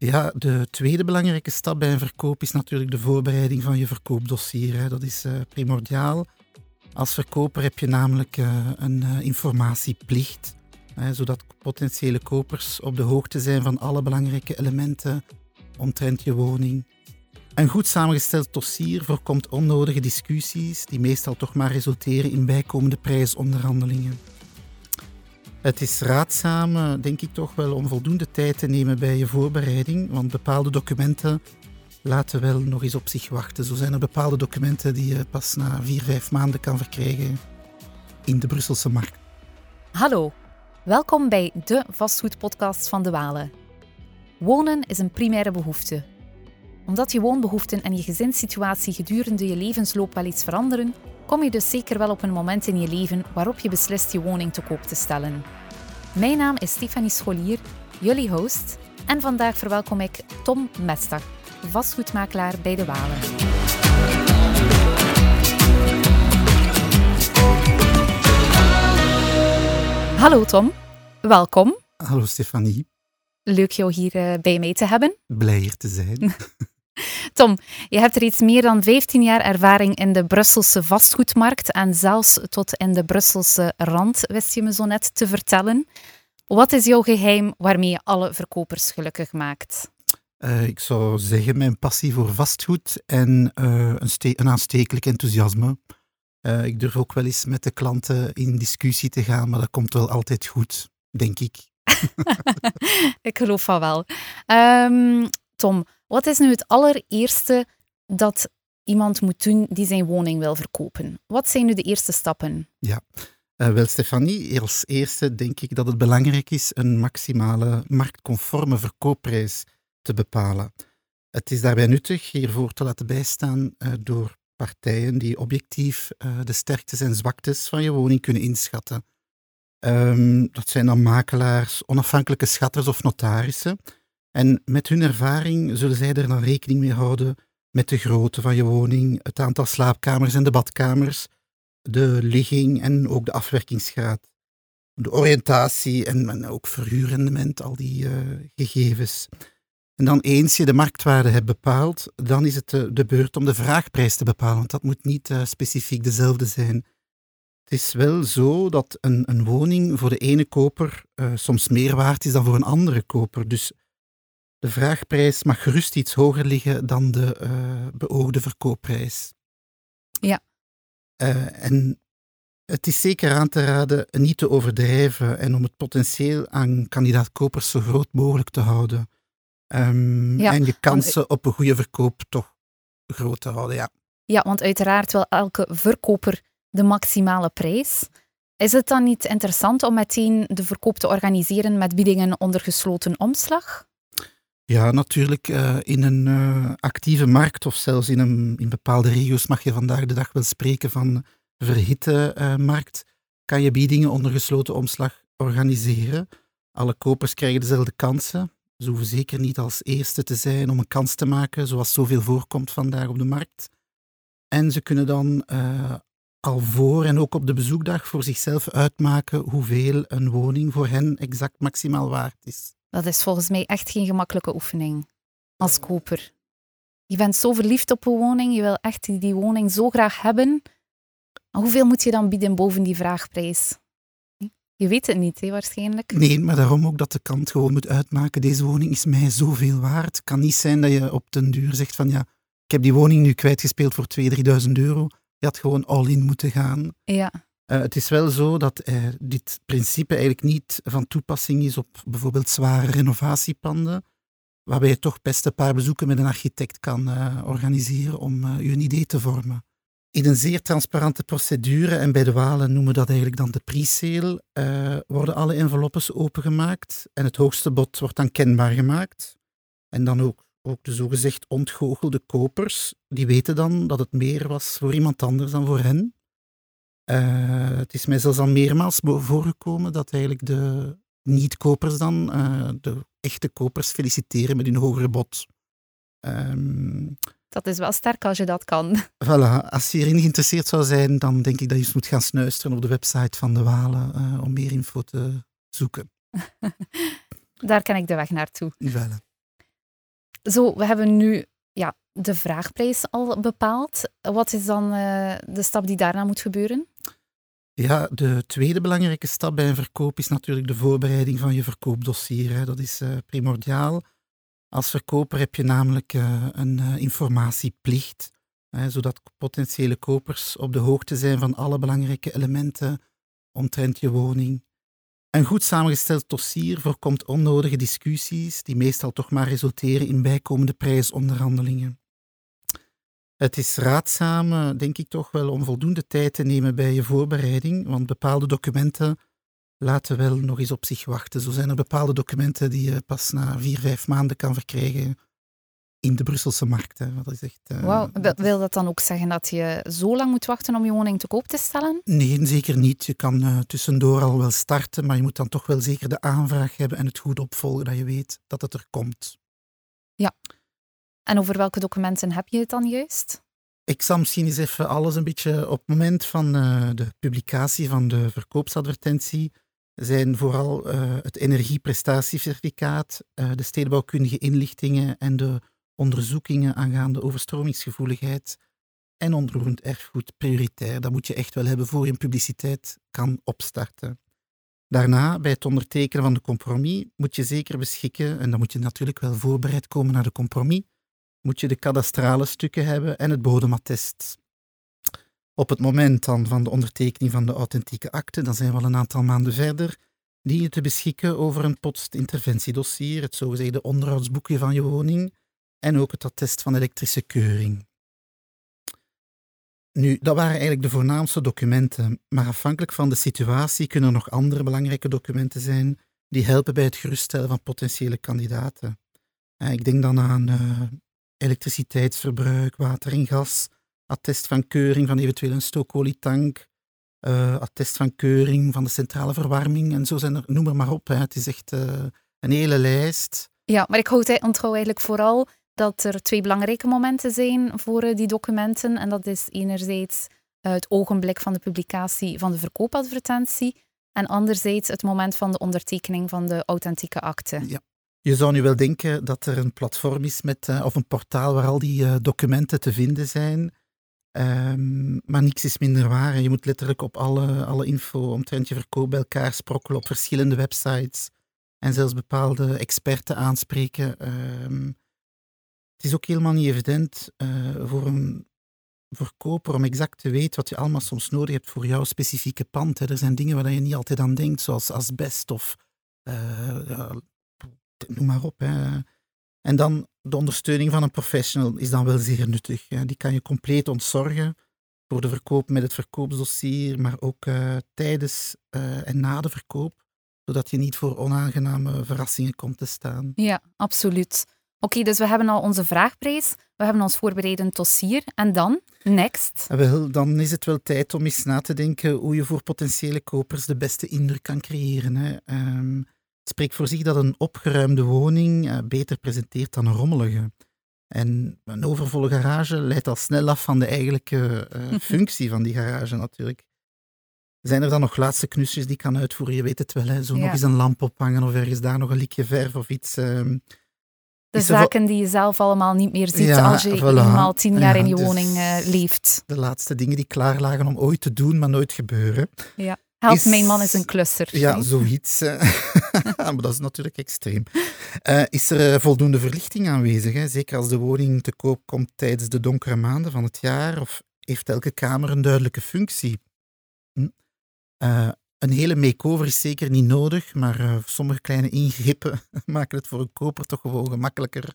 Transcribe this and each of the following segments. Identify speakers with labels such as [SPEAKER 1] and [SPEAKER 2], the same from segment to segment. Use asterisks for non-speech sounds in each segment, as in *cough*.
[SPEAKER 1] Ja, de tweede belangrijke stap bij een verkoop is natuurlijk de voorbereiding van je verkoopdossier. Dat is uh, primordiaal. Als verkoper heb je namelijk uh, een uh, informatieplicht, zodat potentiële kopers op de hoogte zijn van alle belangrijke elementen omtrent je woning. Een goed samengesteld dossier voorkomt onnodige discussies die meestal toch maar resulteren in bijkomende prijsonderhandelingen. Het is raadzaam, denk ik toch wel, om voldoende tijd te nemen bij je voorbereiding, want bepaalde documenten laten wel nog eens op zich wachten. Zo zijn er bepaalde documenten die je pas na vier, vijf maanden kan verkrijgen in de Brusselse markt.
[SPEAKER 2] Hallo, welkom bij de vastgoedpodcast van De Walen. Wonen is een primaire behoefte. Omdat je woonbehoeften en je gezinssituatie gedurende je levensloop wel iets veranderen, kom je dus zeker wel op een moment in je leven waarop je beslist je woning te koop te stellen. Mijn naam is Stefanie Scholier, jullie host, en vandaag verwelkom ik Tom Mestag, vastgoedmakelaar bij De Walen. Hallo Tom, welkom.
[SPEAKER 1] Hallo Stefanie.
[SPEAKER 2] Leuk jou hier uh, bij mij te hebben.
[SPEAKER 1] Blij hier te zijn. *laughs* *laughs*
[SPEAKER 2] Tom, je hebt reeds meer dan 15 jaar ervaring in de Brusselse vastgoedmarkt en zelfs tot in de Brusselse rand, wist je me zo net te vertellen. Wat is jouw geheim waarmee je alle verkopers gelukkig maakt?
[SPEAKER 1] Uh, ik zou zeggen mijn passie voor vastgoed en uh, een, een, aanstekelijk enthousiasme. Uh, ik durf ook wel eens met de klanten in discussie te gaan, maar dat komt wel altijd goed, denk ik. *laughs*
[SPEAKER 2] ik geloof van wel. Um, Tom, wat is nu het allereerste dat iemand moet doen die zijn woning wil verkopen? Wat zijn nu de eerste stappen?
[SPEAKER 1] Ja, uh, wel Stefanie, als eerste denk ik dat het belangrijk is een maximale marktconforme verkoopprijs te bepalen. Het is daarbij nuttig hiervoor te laten bijstaan uh, door partijen die objectief uh, de sterktes en zwaktes van je woning kunnen inschatten. Um, dat zijn dan makelaars, onafhankelijke schatters of notarissen. En met hun ervaring zullen zij er dan rekening mee houden met de grootte van je woning, het aantal slaapkamers en de badkamers, de ligging en ook de afwerkingsgraad, de oriëntatie en, ook verhuurrendement, al die uh, gegevens. En dan eens je de marktwaarde hebt bepaald, dan is het de, de beurt om de vraagprijs te bepalen, want dat moet niet uh, specifiek dezelfde zijn. Het is wel zo dat een, een woning voor de ene koper soms meer waard is dan voor een andere koper. Dus de vraagprijs mag gerust iets hoger liggen dan de uh, beoogde verkoopprijs.
[SPEAKER 2] Ja.
[SPEAKER 1] Uh, en het is zeker aan te raden niet te overdrijven en om het potentieel aan kandidaat-kopers zo groot mogelijk te houden. Um, ja, en je kansen want... op een goede verkoop toch groot te houden, ja.
[SPEAKER 2] Ja, want uiteraard wil elke verkoper de maximale prijs. Is het dan niet interessant om meteen de verkoop te organiseren met biedingen onder gesloten omslag?
[SPEAKER 1] Ja, natuurlijk. Uh, in een uh, actieve markt of zelfs in, een, in bepaalde regio's mag je vandaag de dag wel spreken van verhitte uh, markt. Kan je biedingen onder gesloten omslag organiseren. Alle kopers krijgen dezelfde kansen. Ze hoeven zeker niet als eerste te zijn om een kans te maken, zoals zoveel voorkomt vandaag op de markt. En ze kunnen dan al voor en ook op de bezoekdag voor zichzelf uitmaken hoeveel een woning voor hen exact maximaal waard is.
[SPEAKER 2] Dat is volgens mij echt geen gemakkelijke oefening als koper. Je bent zo verliefd op een woning, je wil echt die woning zo graag hebben. hoeveel moet je dan bieden boven die vraagprijs? Je weet het niet, hè, waarschijnlijk.
[SPEAKER 1] Nee, maar daarom ook dat de kant gewoon moet uitmaken. Deze woning is mij zoveel waard. Het kan niet zijn dat je op den duur zegt van ja, ik heb die woning nu kwijtgespeeld voor 2.000, 3.000 euro. Je had gewoon all-in moeten gaan.
[SPEAKER 2] Ja.
[SPEAKER 1] Uh, het is wel zo dat uh, dit principe eigenlijk niet van toepassing is op bijvoorbeeld zware renovatiepanden, waarbij je toch best een paar bezoeken met een architect kan uh, organiseren om je een idee te vormen. In een zeer transparante procedure, en bij de Walen noemen we dat eigenlijk dan de pre-sale, worden alle enveloppes opengemaakt en het hoogste bod wordt dan kenbaar gemaakt. En dan ook, ook de zogezegd ontgoochelde kopers, die weten dan dat het meer was voor iemand anders dan voor hen. Uh, het is mij zelfs al meermaals voorgekomen dat eigenlijk de niet-kopers dan uh, de echte kopers feliciteren met hun hogere bod. Um,
[SPEAKER 2] dat is wel sterk als je dat kan. *laughs*
[SPEAKER 1] Voilà, als je hierin geïnteresseerd zou zijn, dan denk ik dat je eens moet gaan snuisteren op de website van de Walen uh, om meer info te zoeken. *laughs*
[SPEAKER 2] Daar ken ik de weg naartoe.
[SPEAKER 1] Voilà.
[SPEAKER 2] Zo, we hebben nu ja, de vraagprijs al bepaald. Wat is dan uh, de stap die daarna moet gebeuren?
[SPEAKER 1] Ja, de tweede belangrijke stap bij een verkoop is natuurlijk de voorbereiding van je verkoopdossier. Dat is uh, primordiaal. Als verkoper heb je namelijk uh, een informatieplicht, zodat potentiële kopers op de hoogte zijn van alle belangrijke elementen omtrent je woning. Een goed samengesteld dossier voorkomt onnodige discussies die meestal toch maar resulteren in bijkomende prijsonderhandelingen. Het is raadzaam, eh, denk ik toch wel, om voldoende tijd te nemen bij je voorbereiding, want bepaalde documenten laten wel nog eens op zich wachten. Zo zijn er bepaalde documenten die je pas na vier, vijf maanden kan verkrijgen in de Brusselse markt. Hè. Dat is echt,
[SPEAKER 2] uh, wow. Wil dat dan ook zeggen dat je zo lang moet wachten om je woning te koop te stellen?
[SPEAKER 1] Nee, zeker niet. Je kan uh, tussendoor al wel starten, maar je moet dan toch wel zeker de aanvraag hebben en het goed opvolgen, dat je weet dat het er komt.
[SPEAKER 2] Ja. En over welke documenten heb je het dan juist?
[SPEAKER 1] Ik zal misschien eens even alles een beetje op het moment van uh, de publicatie van de verkoopsadvertentie zijn vooral het energieprestatiecertificaat, de stedenbouwkundige inlichtingen en de onderzoekingen aangaande overstromingsgevoeligheid en onroerend erfgoed prioritair. Dat moet je echt wel hebben voor je publiciteit kan opstarten. Daarna, bij het ondertekenen van de compromis, moet je zeker beschikken, en dan moet je natuurlijk wel voorbereid komen naar de compromis, moet je de kadastrale stukken hebben en het bodemattest. Op het moment dan van de ondertekening van de authentieke akte, dan zijn we al een aantal maanden verder, die je te beschikken over een postinterventiedossier, het zogezegde onderhoudsboekje van je woning, en ook het attest van elektrische keuring. Nu, dat waren eigenlijk de voornaamste documenten, maar afhankelijk van de situatie kunnen er nog andere belangrijke documenten zijn die helpen bij het geruststellen van potentiële kandidaten. Eh, ik denk dan aan uh, elektriciteitsverbruik, water en gas, attest van keuring van eventueel een stookolietank, uh, attest van keuring van de centrale verwarming en zo zijn er, noem er maar op. Hè. Het is echt een hele lijst.
[SPEAKER 2] Ja, maar ik onthoud eigenlijk vooral dat er twee belangrijke momenten zijn voor eh, die documenten. En dat is enerzijds eh, het ogenblik van de publicatie van de verkoopadvertentie en anderzijds het moment van de ondertekening van de authentieke akte.
[SPEAKER 1] Ja. Je zou nu wel denken dat er een platform is met, uh, of een portaal waar al die documenten te vinden zijn. Um, maar niks is minder waar. Je moet letterlijk op alle, alle info omtrent je verkoop bij elkaar sprokkelen op verschillende websites. En zelfs bepaalde experten aanspreken. Um, het is ook helemaal niet evident uh, voor een verkoper om exact te weten wat je allemaal soms nodig hebt voor jouw specifieke pand. Er zijn dingen waar je niet altijd aan denkt, zoals asbest of noem maar op. Hè. En dan de ondersteuning van een professional is dan wel zeer nuttig. Hè. Die kan je compleet ontzorgen voor de verkoop met het verkoopsdossier, maar ook uh, tijdens en na de verkoop, zodat je niet voor onaangename verrassingen komt te staan.
[SPEAKER 2] Ja, absoluut. Oké, dus we hebben al onze vraagprijs, we hebben ons voorbereidend dossier en dan? Next?
[SPEAKER 1] Wel, dan is het wel tijd om eens na te denken hoe je voor potentiële kopers de beste indruk kan creëren. Hè. Um, het spreekt voor zich dat een opgeruimde woning uh, beter presenteert dan een rommelige. En een overvolle garage leidt al snel af van de eigenlijke uh, *laughs* functie van die garage natuurlijk. Zijn er dan nog laatste knusjes die kan uitvoeren? Je weet het wel, hè? zo ja. nog eens een lamp ophangen of ergens daar nog een likje verf of iets. Uh,
[SPEAKER 2] de zaken die je zelf allemaal niet meer ziet als je eenmaal tien jaar in je dus woning uh, leeft.
[SPEAKER 1] De laatste dingen die klaar lagen om ooit te doen, maar nooit gebeuren.
[SPEAKER 2] Ja. Help, mijn man is een klusser.
[SPEAKER 1] Ja, zoiets. *laughs* maar dat is natuurlijk extreem. Uh, is er uh, voldoende verlichting aanwezig? Hè? Zeker als de woning te koop komt tijdens de donkere maanden van het jaar? Of heeft elke kamer een duidelijke functie? Hm? Een hele makeover is zeker niet nodig, maar uh, sommige kleine ingrepen *laughs* maken het voor een koper toch gewoon gemakkelijker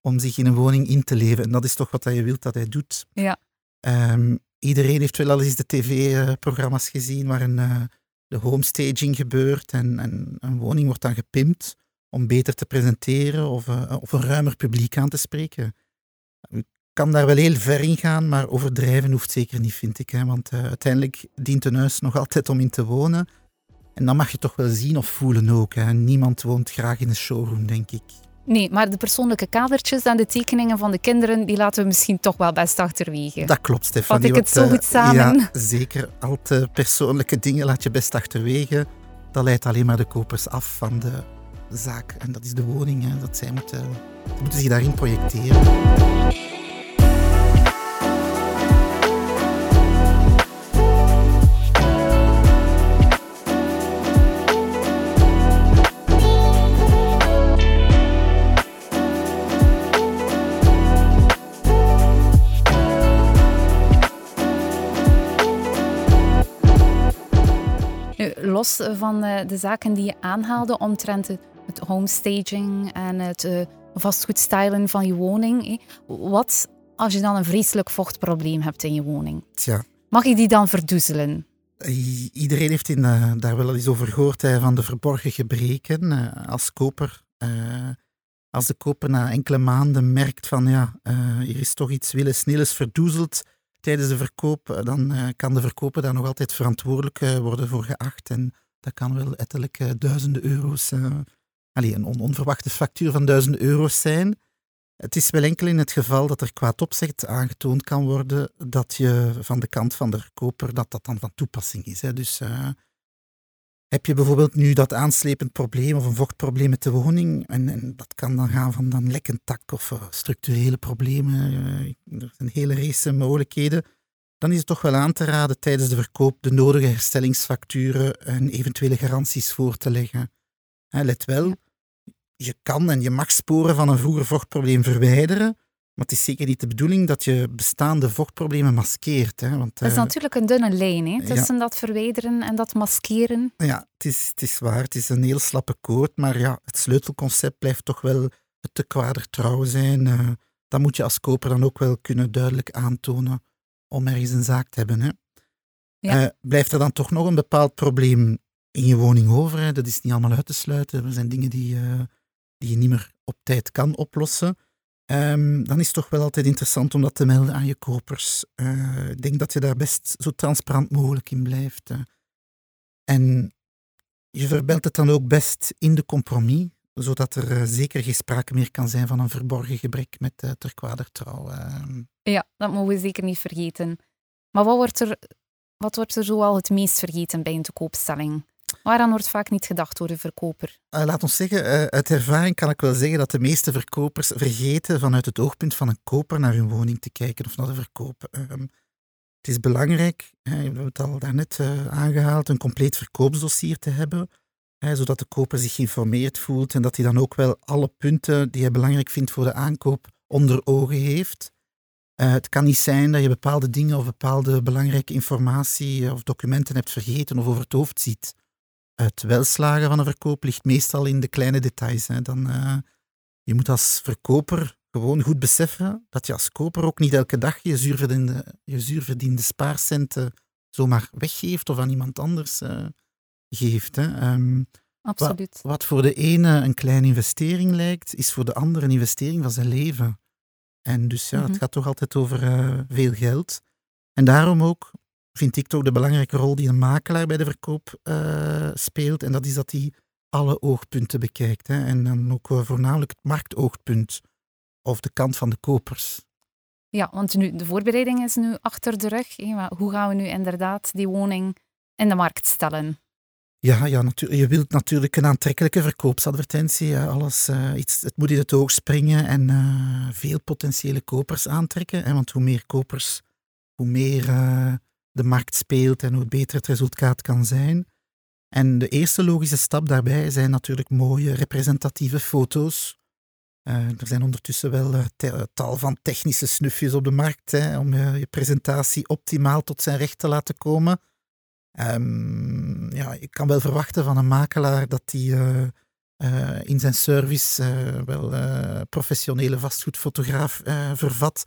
[SPEAKER 1] om zich in een woning in te leven. En dat is toch wat je wilt dat hij doet.
[SPEAKER 2] Ja.
[SPEAKER 1] Um, iedereen heeft wel al eens de tv-programma's gezien waarin uh, de homestaging gebeurt en, en, een woning wordt dan gepimpt om beter te presenteren of, uh, of een ruimer publiek aan te spreken kan daar wel heel ver in gaan, maar overdrijven hoeft zeker niet, vind ik. Hè? Want uh, uiteindelijk dient een huis nog altijd om in te wonen. En dan mag je toch wel zien of voelen ook. Hè? Niemand woont graag in een showroom, denk ik.
[SPEAKER 2] Nee, maar de persoonlijke kadertjes en de tekeningen van de kinderen, die laten we misschien toch wel best achterwege.
[SPEAKER 1] Dat klopt, Stefanie.
[SPEAKER 2] Vat ik het zo goed samen?
[SPEAKER 1] Ja, zeker. Al te persoonlijke dingen laat je best achterwege. Dat leidt alleen maar de kopers af van de zaak. En dat is de woning, hè, dat zij moeten moeten zich daarin projecteren.
[SPEAKER 2] Los van uh, de zaken die je aanhaalde omtrent het, homestaging en het uh, vastgoedstylen van je woning. Wat als je dan een vreselijk vochtprobleem hebt in je woning?
[SPEAKER 1] Tja.
[SPEAKER 2] Mag je die dan verdoezelen?
[SPEAKER 1] Iedereen heeft in, uh, daar wel eens over gehoord hè, van de verborgen gebreken. als koper, als de koper na enkele maanden merkt van ja, hier is toch iets willen snel verdoezeld, tijdens de verkoop, eh, dan uh, kan de verkoper daar nog altijd verantwoordelijk uh, worden voor geacht. En dat kan wel ettelijke duizenden euro's, allee, een on onverwachte factuur van duizenden euro's zijn. Het is wel enkel in het geval dat er kwaad opzet aangetoond kan worden dat je van de kant van de verkoper dat dat dan van toepassing is. Hè. Dus heb je bijvoorbeeld nu dat aanslepend probleem of een vochtprobleem met de woning, en, en dat kan dan gaan van dan lekkend tak of uh, structurele problemen, uh, er zijn hele race mogelijkheden, dan is het toch wel aan te raden tijdens de verkoop de nodige herstellingsfacturen en eventuele garanties voor te leggen. let wel, je kan en je mag sporen van een vroeger vochtprobleem verwijderen, maar het is zeker niet de bedoeling dat je bestaande vochtproblemen maskeert. Hè, want,
[SPEAKER 2] dat is
[SPEAKER 1] uh,
[SPEAKER 2] natuurlijk een dunne lijn hè, tussen ja. dat verwijderen en dat maskeren.
[SPEAKER 1] Ja, het is, het is waar. Het is een heel slappe koord. Maar ja, het sleutelconcept blijft toch wel het te kwader trouw zijn. Uh, dat moet je als koper dan ook wel kunnen duidelijk aantonen om ergens een zaak te hebben. Hè. Ja. Uh, blijft er dan toch nog een bepaald probleem in je woning over? Hè? Dat is niet allemaal uit te sluiten. Er zijn dingen die, die je niet meer op tijd kan oplossen. Um, dan is het toch wel altijd interessant om dat te melden aan je kopers. Uh, ik denk dat je daar best zo transparant mogelijk in blijft. En je verbelt het dan ook best in de compromis, zodat er uh, zeker geen sprake meer kan zijn van een verborgen gebrek met uh, terkwadertrouw. Ehm.
[SPEAKER 2] Ja, dat mogen we zeker niet vergeten. Maar wat wordt er, wat wordt er zoal het meest vergeten bij een te koopstelling? Waaraan wordt vaak niet gedacht door de verkoper?
[SPEAKER 1] Uh, laat ons zeggen, uh, uit ervaring kan ik wel zeggen dat de meeste verkopers vergeten vanuit het oogpunt van een koper naar hun woning te kijken of naar de verkoop. Uh, het is belangrijk, we hebben het al daarnet uh, aangehaald, een compleet verkoopsdossier te hebben, zodat de koper zich geïnformeerd voelt en dat hij dan ook wel alle punten die hij belangrijk vindt voor de aankoop onder ogen heeft. Het kan niet zijn dat je bepaalde dingen of bepaalde belangrijke informatie of documenten hebt vergeten of over het hoofd ziet het welslagen van een verkoop ligt meestal in de kleine details. Hè. Dan, uh, je moet als verkoper gewoon goed beseffen dat je als koper ook niet elke dag je zuurverdiende, je zuurverdiende spaarcenten zomaar weggeeft of aan iemand anders uh, geeft. Hè. Um,
[SPEAKER 2] Absoluut.
[SPEAKER 1] Wat, wat, voor de ene een kleine investering lijkt, is voor de andere een investering van zijn leven. En dus ja, mm -hmm. het gaat toch altijd over uh, veel geld. En daarom ook vind ik toch de belangrijke rol die een makelaar bij de verkoop uh, speelt. En dat is dat hij alle oogpunten bekijkt. Hè. En dan ook uh, voornamelijk het marktoogpunt of de kant van de kopers.
[SPEAKER 2] Ja, want nu, de voorbereiding is nu achter de rug. Hoe gaan we nu inderdaad die woning in de markt stellen?
[SPEAKER 1] Ja, ja je wilt natuurlijk een aantrekkelijke verkoopsadvertentie. Alles, uh, iets, het moet in het oog springen en veel potentiële kopers aantrekken. Hè, want hoe meer kopers, hoe meer de markt speelt en hoe beter het resultaat kan zijn. En de eerste logische stap daarbij zijn natuurlijk mooie representatieve foto's. Uh, er zijn ondertussen wel uh, tal van technische snufjes op de markt hè, om je presentatie optimaal tot zijn recht te laten komen. Um, ja, ik kan wel verwachten van een makelaar dat hij in zijn service wel professionele vastgoedfotograaf vervat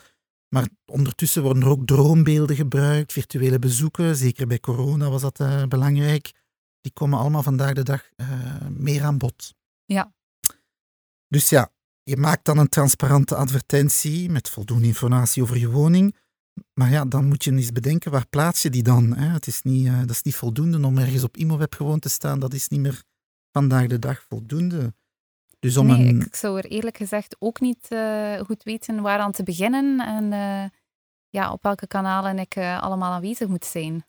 [SPEAKER 1] maar ondertussen worden er ook droombeelden gebruikt, virtuele bezoeken. Zeker bij corona was dat uh, belangrijk. Die komen allemaal vandaag de dag uh, meer aan bod.
[SPEAKER 2] Ja.
[SPEAKER 1] Dus ja, je maakt dan een transparante advertentie met voldoende informatie over je woning. Maar ja, dan moet je eens bedenken, waar plaats je die dan? Hè? Het is niet, uh, dat is niet voldoende om ergens op IMOWeb gewoon te staan. Dat is niet meer vandaag de dag voldoende.
[SPEAKER 2] Dus om nee, een... ik zou er eerlijk gezegd ook niet uh, goed weten waaraan te beginnen en uh, ja, op welke kanalen ik uh, allemaal aanwezig moet zijn.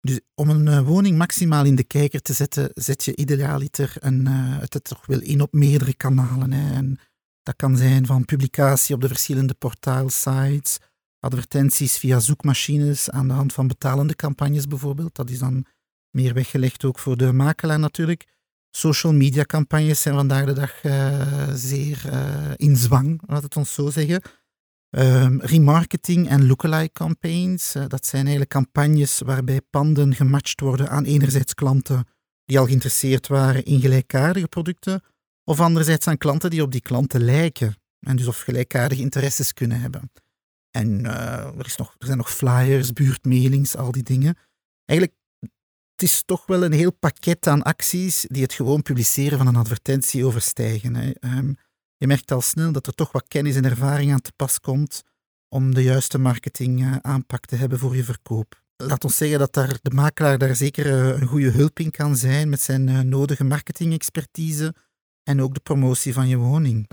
[SPEAKER 1] Dus om een woning maximaal in de kijker te zetten, zet je idealiter een, het toch wel in op meerdere kanalen. Hè. En Dat kan zijn van publicatie op de verschillende portaalsites, advertenties via zoekmachines aan de hand van betalende campagnes bijvoorbeeld. Dat is dan meer weggelegd ook voor de makelaar natuurlijk. Social media campagnes zijn vandaag de dag uh, zeer uh, in zwang, laat het ons zo zeggen. Um, remarketing en lookalike campaigns, uh, dat zijn eigenlijk campagnes waarbij panden gematcht worden aan enerzijds klanten die al geïnteresseerd waren in gelijkaardige producten, of anderzijds aan klanten die op die klanten lijken en dus of gelijkaardige interesses kunnen hebben. En er, is nog, er zijn nog flyers, buurtmailings, al die dingen. Eigenlijk het is toch wel een heel pakket aan acties die het gewoon publiceren van een advertentie overstijgen. Hè. Ehm, je merkt al snel dat er toch wat kennis en ervaring aan te pas komt om de juiste marketing uh, aanpak te hebben voor je verkoop. Laat ons zeggen dat daar de makelaar daar zeker uh, een goede hulp in kan zijn met zijn uh, nodige marketingexpertise en ook de promotie van je woning.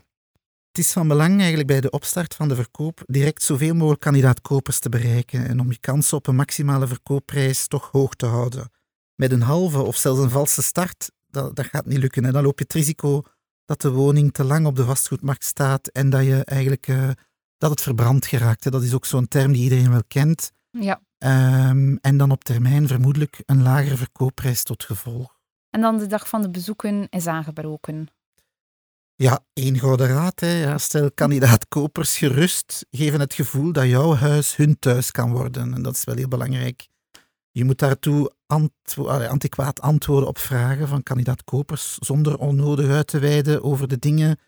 [SPEAKER 1] Het is van belang eigenlijk bij de opstart van de verkoop direct zoveel mogelijk kandidaat-kopers te bereiken en om je kansen op een maximale verkoopprijs toch hoog te houden met een halve of zelfs een valse start, dat, dat gaat niet lukken. En dan loop je het risico dat de woning te lang op de vastgoedmarkt staat en dat, je eigenlijk, uh, dat het verbrand geraakt. Dat is ook zo'n term die iedereen wel kent.
[SPEAKER 2] Ja.
[SPEAKER 1] Um, en dan op termijn vermoedelijk een lagere verkoopprijs tot gevolg.
[SPEAKER 2] En dan de dag van de bezoeken is aangebroken.
[SPEAKER 1] Ja, één gouden raad. Hè. Ja, stel kandidaat-kopers gerust geven het gevoel dat jouw huis hun thuis kan worden. En dat is wel heel belangrijk. Je moet daartoe antwo antiquaat antwoorden op vragen van kandidaat-kopers, zonder onnodig uit te wijden over de dingen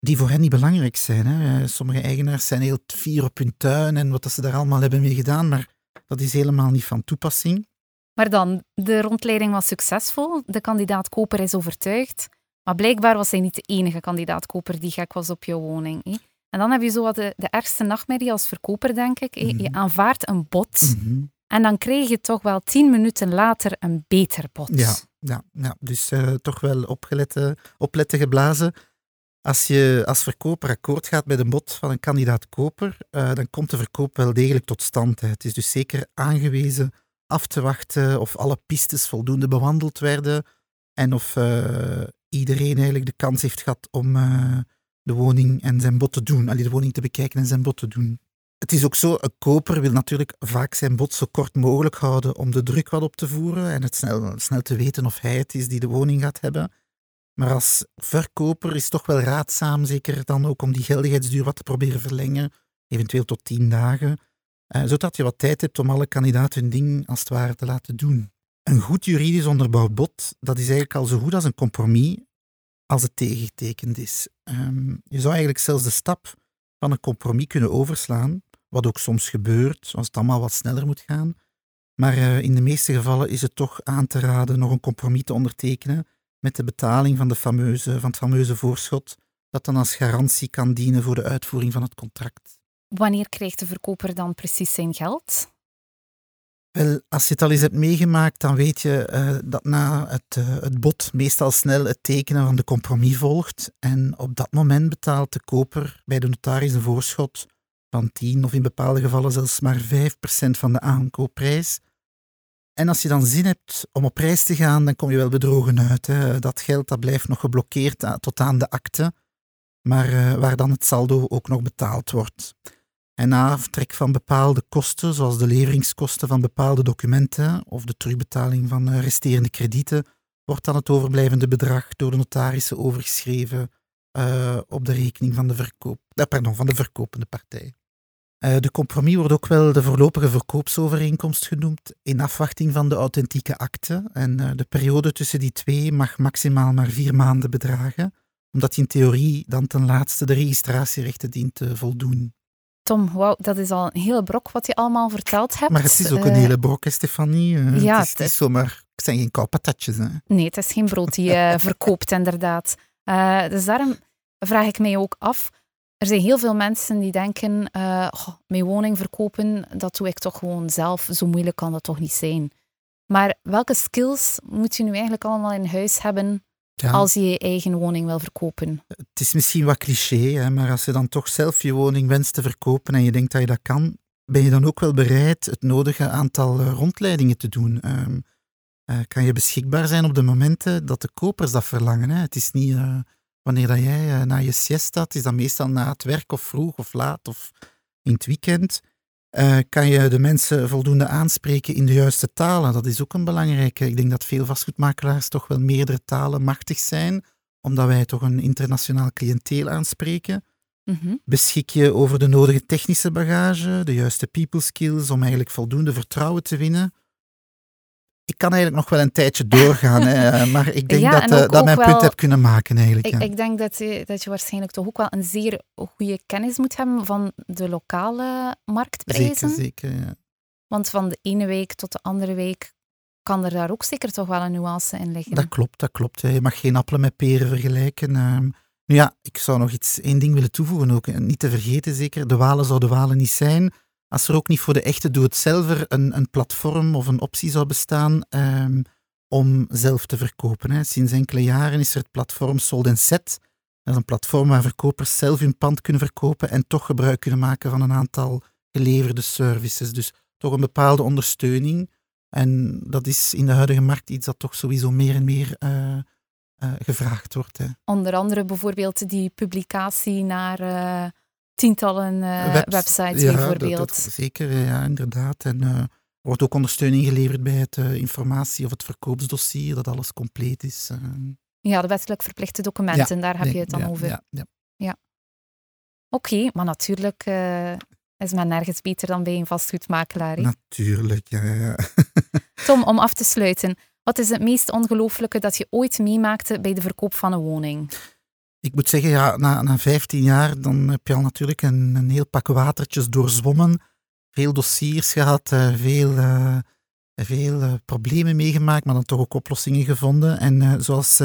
[SPEAKER 1] die voor hen niet belangrijk zijn. Hè. Sommige eigenaars zijn heel fier op hun tuin en wat ze daar allemaal hebben mee gedaan, maar dat is helemaal niet van toepassing.
[SPEAKER 2] Maar dan, de rondleiding was succesvol, de kandidaat-koper is overtuigd, maar blijkbaar was hij niet de enige kandidaat-koper die gek was op jouw woning. Hè. En dan heb je zo wat de, de ergste nachtmerrie als verkoper, denk ik. Je mhm. aanvaardt een bod. Mhm. En dan kreeg je toch wel tien minuten later een beter bod.
[SPEAKER 1] Ja, ja, ja. dus uh, toch wel opgeletten, opletten geblazen. Als je als verkoper akkoord gaat met een bod van een kandidaat-koper, uh, dan komt de verkoop wel degelijk tot stand. Het is dus zeker aangewezen af te wachten of alle pistes voldoende bewandeld werden en of iedereen eigenlijk de kans heeft gehad om de woning en zijn bod te doen, allee, de woning te bekijken en zijn bod te doen. Het is ook zo, een koper wil natuurlijk vaak zijn bod zo kort mogelijk houden om de druk wat op te voeren en het snel, snel te weten of hij het is die de woning gaat hebben. Maar als verkoper is het toch wel raadzaam, zeker dan ook om die geldigheidsduur wat te proberen verlengen, eventueel tot tien dagen, eh, zodat je wat tijd hebt om alle kandidaten hun ding als het ware te laten doen. Een goed juridisch onderbouwd bod, dat is eigenlijk al zo goed als een compromis als het tegengetekend is. Um, je zou eigenlijk zelfs de stap van een compromis kunnen overslaan wat ook soms gebeurt, als het allemaal wat sneller moet gaan. Maar uh, in de meeste gevallen is het toch aan te raden nog een compromis te ondertekenen met de betaling van, de fameuze, van het fameuze voorschot, dat dan als garantie kan dienen voor de uitvoering van het contract.
[SPEAKER 2] Wanneer krijgt de verkoper dan precies zijn geld?
[SPEAKER 1] Wel, als je het al eens hebt meegemaakt, dan weet je uh, dat na het, uh, het bod meestal snel het tekenen van de compromis volgt. En op dat moment betaalt de koper bij de notaris een voorschot van 10 of in bepaalde gevallen zelfs maar 5% van de aankoopprijs. En als je dan zin hebt om op reis te gaan, dan kom je wel bedrogen uit. Hè. Dat geld dat blijft nog geblokkeerd tot aan de akte, maar uh, waar dan het saldo ook nog betaald wordt. En na aftrek van bepaalde kosten, zoals de leveringskosten van bepaalde documenten of de terugbetaling van uh, resterende kredieten, wordt dan het overblijvende bedrag door de notarissen overgeschreven uh, op de rekening van de, verkoop, pardon, van de verkopende partij. Uh, de compromis wordt ook wel de voorlopige verkoopsovereenkomst genoemd, in afwachting van de authentieke akte. En uh, de periode tussen die twee mag maximaal maar vier maanden bedragen, omdat in theorie dan ten laatste de registratierechten dient te voldoen.
[SPEAKER 2] Tom, wauw, dat is al een hele brok wat je allemaal verteld hebt.
[SPEAKER 1] Maar het is ook een hele brok, Stefanie. ja, het is, het is zomaar, het zijn geen koude patatjes. Hè?
[SPEAKER 2] Nee, het is geen brood die je *laughs* verkoopt, inderdaad. Dus daarom vraag ik mij ook af. Er zijn heel veel mensen die denken, uh, mijn woning verkopen, dat doe ik toch gewoon zelf. Zo moeilijk kan dat toch niet zijn. Maar welke skills moet je nu eigenlijk allemaal in huis hebben als je je eigen woning wil verkopen?
[SPEAKER 1] Het is misschien wat cliché, hè, maar als je dan toch zelf je woning wenst te verkopen en je denkt dat je dat kan, ben je dan ook wel bereid het nodige aantal eh, rondleidingen te doen? Um, uh, kan je beschikbaar zijn op de momenten dat de kopers dat verlangen? Hè? Het is niet wanneer dat jij uh, na je siesta, het is dan meestal na het werk of vroeg of laat of in het weekend, kan je de mensen voldoende aanspreken in de juiste talen. Dat is ook een belangrijke. Ik denk dat veel vastgoedmakelaars toch wel meerdere talen machtig zijn, omdat wij toch een internationaal cliënteel aanspreken. Mm Beschik je over de nodige technische bagage, de juiste people skills om eigenlijk voldoende vertrouwen te winnen? Ik kan eigenlijk nog wel een tijdje doorgaan, hè, maar ik denk dat, uh, dat mijn punt heb kunnen maken eigenlijk.
[SPEAKER 2] Ik, ik denk dat je, dat je waarschijnlijk toch ook wel een zeer goede kennis moet hebben van de lokale marktprijzen.
[SPEAKER 1] Zeker, zeker, ja.
[SPEAKER 2] Want van de ene week tot de andere week kan er daar ook zeker toch wel een nuance in liggen.
[SPEAKER 1] Dat klopt, dat klopt. Je mag geen appelen met peren vergelijken. Ehm. ja, ik zou nog iets, één ding willen toevoegen ook. Niet te vergeten zeker, de Walen zouden Walen niet zijn als er ook niet voor de echte doe-het-zelver een, een platform of een optie zou bestaan um, om zelf te verkopen. Hè. Sinds enkele jaren is er het platform Sold Set. Dat is een platform waar verkopers zelf hun pand kunnen verkopen en toch gebruik kunnen maken van een aantal geleverde services. Dus toch een bepaalde ondersteuning. En dat is in de huidige markt iets dat toch sowieso meer en meer uh, uh, gevraagd wordt. Hè.
[SPEAKER 2] Onder andere bijvoorbeeld die publicatie naar uh, tientallen uh, websites
[SPEAKER 1] ja,
[SPEAKER 2] bijvoorbeeld.
[SPEAKER 1] Dat, dat, zeker, ja, inderdaad. En uh, er wordt ook ondersteuning geleverd bij het uh, informatie- of het verkoopsdossier, dat alles compleet is.
[SPEAKER 2] Ja, de wettelijk verplichte documenten, ja, daar heb je het dan
[SPEAKER 1] ja,
[SPEAKER 2] over.
[SPEAKER 1] Ja, ja.
[SPEAKER 2] ja. Oké, okay, maar natuurlijk is men nergens beter dan bij een vastgoedmakelaar. He?
[SPEAKER 1] Natuurlijk, ja. ja. *laughs*
[SPEAKER 2] Tom, om af te sluiten, wat is het meest ongelooflijke dat je ooit meemaakte bij de verkoop van een woning?
[SPEAKER 1] Ik moet zeggen, ja, na, na 15 jaar dan heb je al natuurlijk een, heel pak watertjes doorzwommen. Veel dossiers gehad, uh, veel, uh, veel uh, problemen meegemaakt, maar dan toch ook oplossingen gevonden. En zoals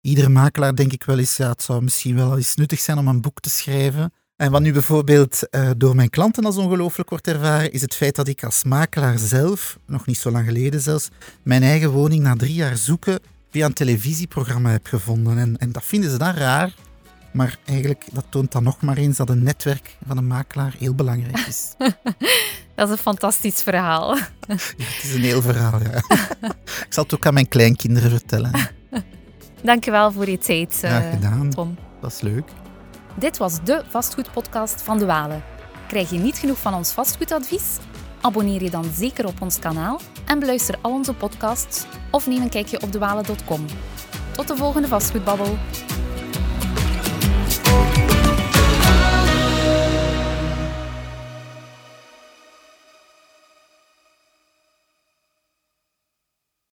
[SPEAKER 1] iedere makelaar denk ik wel eens, ja, het zou misschien wel eens nuttig zijn om een boek te schrijven. En wat nu bijvoorbeeld door mijn klanten als ongelooflijk wordt ervaren, is het feit dat ik als makelaar zelf, nog niet zo lang geleden zelfs, mijn eigen woning na drie jaar zoeken via een televisieprogramma heb gevonden. En, en dat vinden ze dan raar. Maar eigenlijk, dat toont dan nog maar eens dat een netwerk van een makelaar heel belangrijk is. *laughs*
[SPEAKER 2] dat is een fantastisch verhaal. *laughs*
[SPEAKER 1] Ja, het is een heel verhaal, ja. *laughs* Ik zal het ook aan mijn kleinkinderen vertellen.
[SPEAKER 2] Dankjewel voor je tijd,
[SPEAKER 1] ja, gedaan.
[SPEAKER 2] Tom.
[SPEAKER 1] Dat is leuk.
[SPEAKER 2] Dit was de vastgoedpodcast van De Walen. Krijg je niet genoeg van ons vastgoedadvies? Abonneer je dan zeker op ons kanaal en beluister al onze podcasts of neem een kijkje op dewalen.com. Tot de volgende vastgoedbabbel.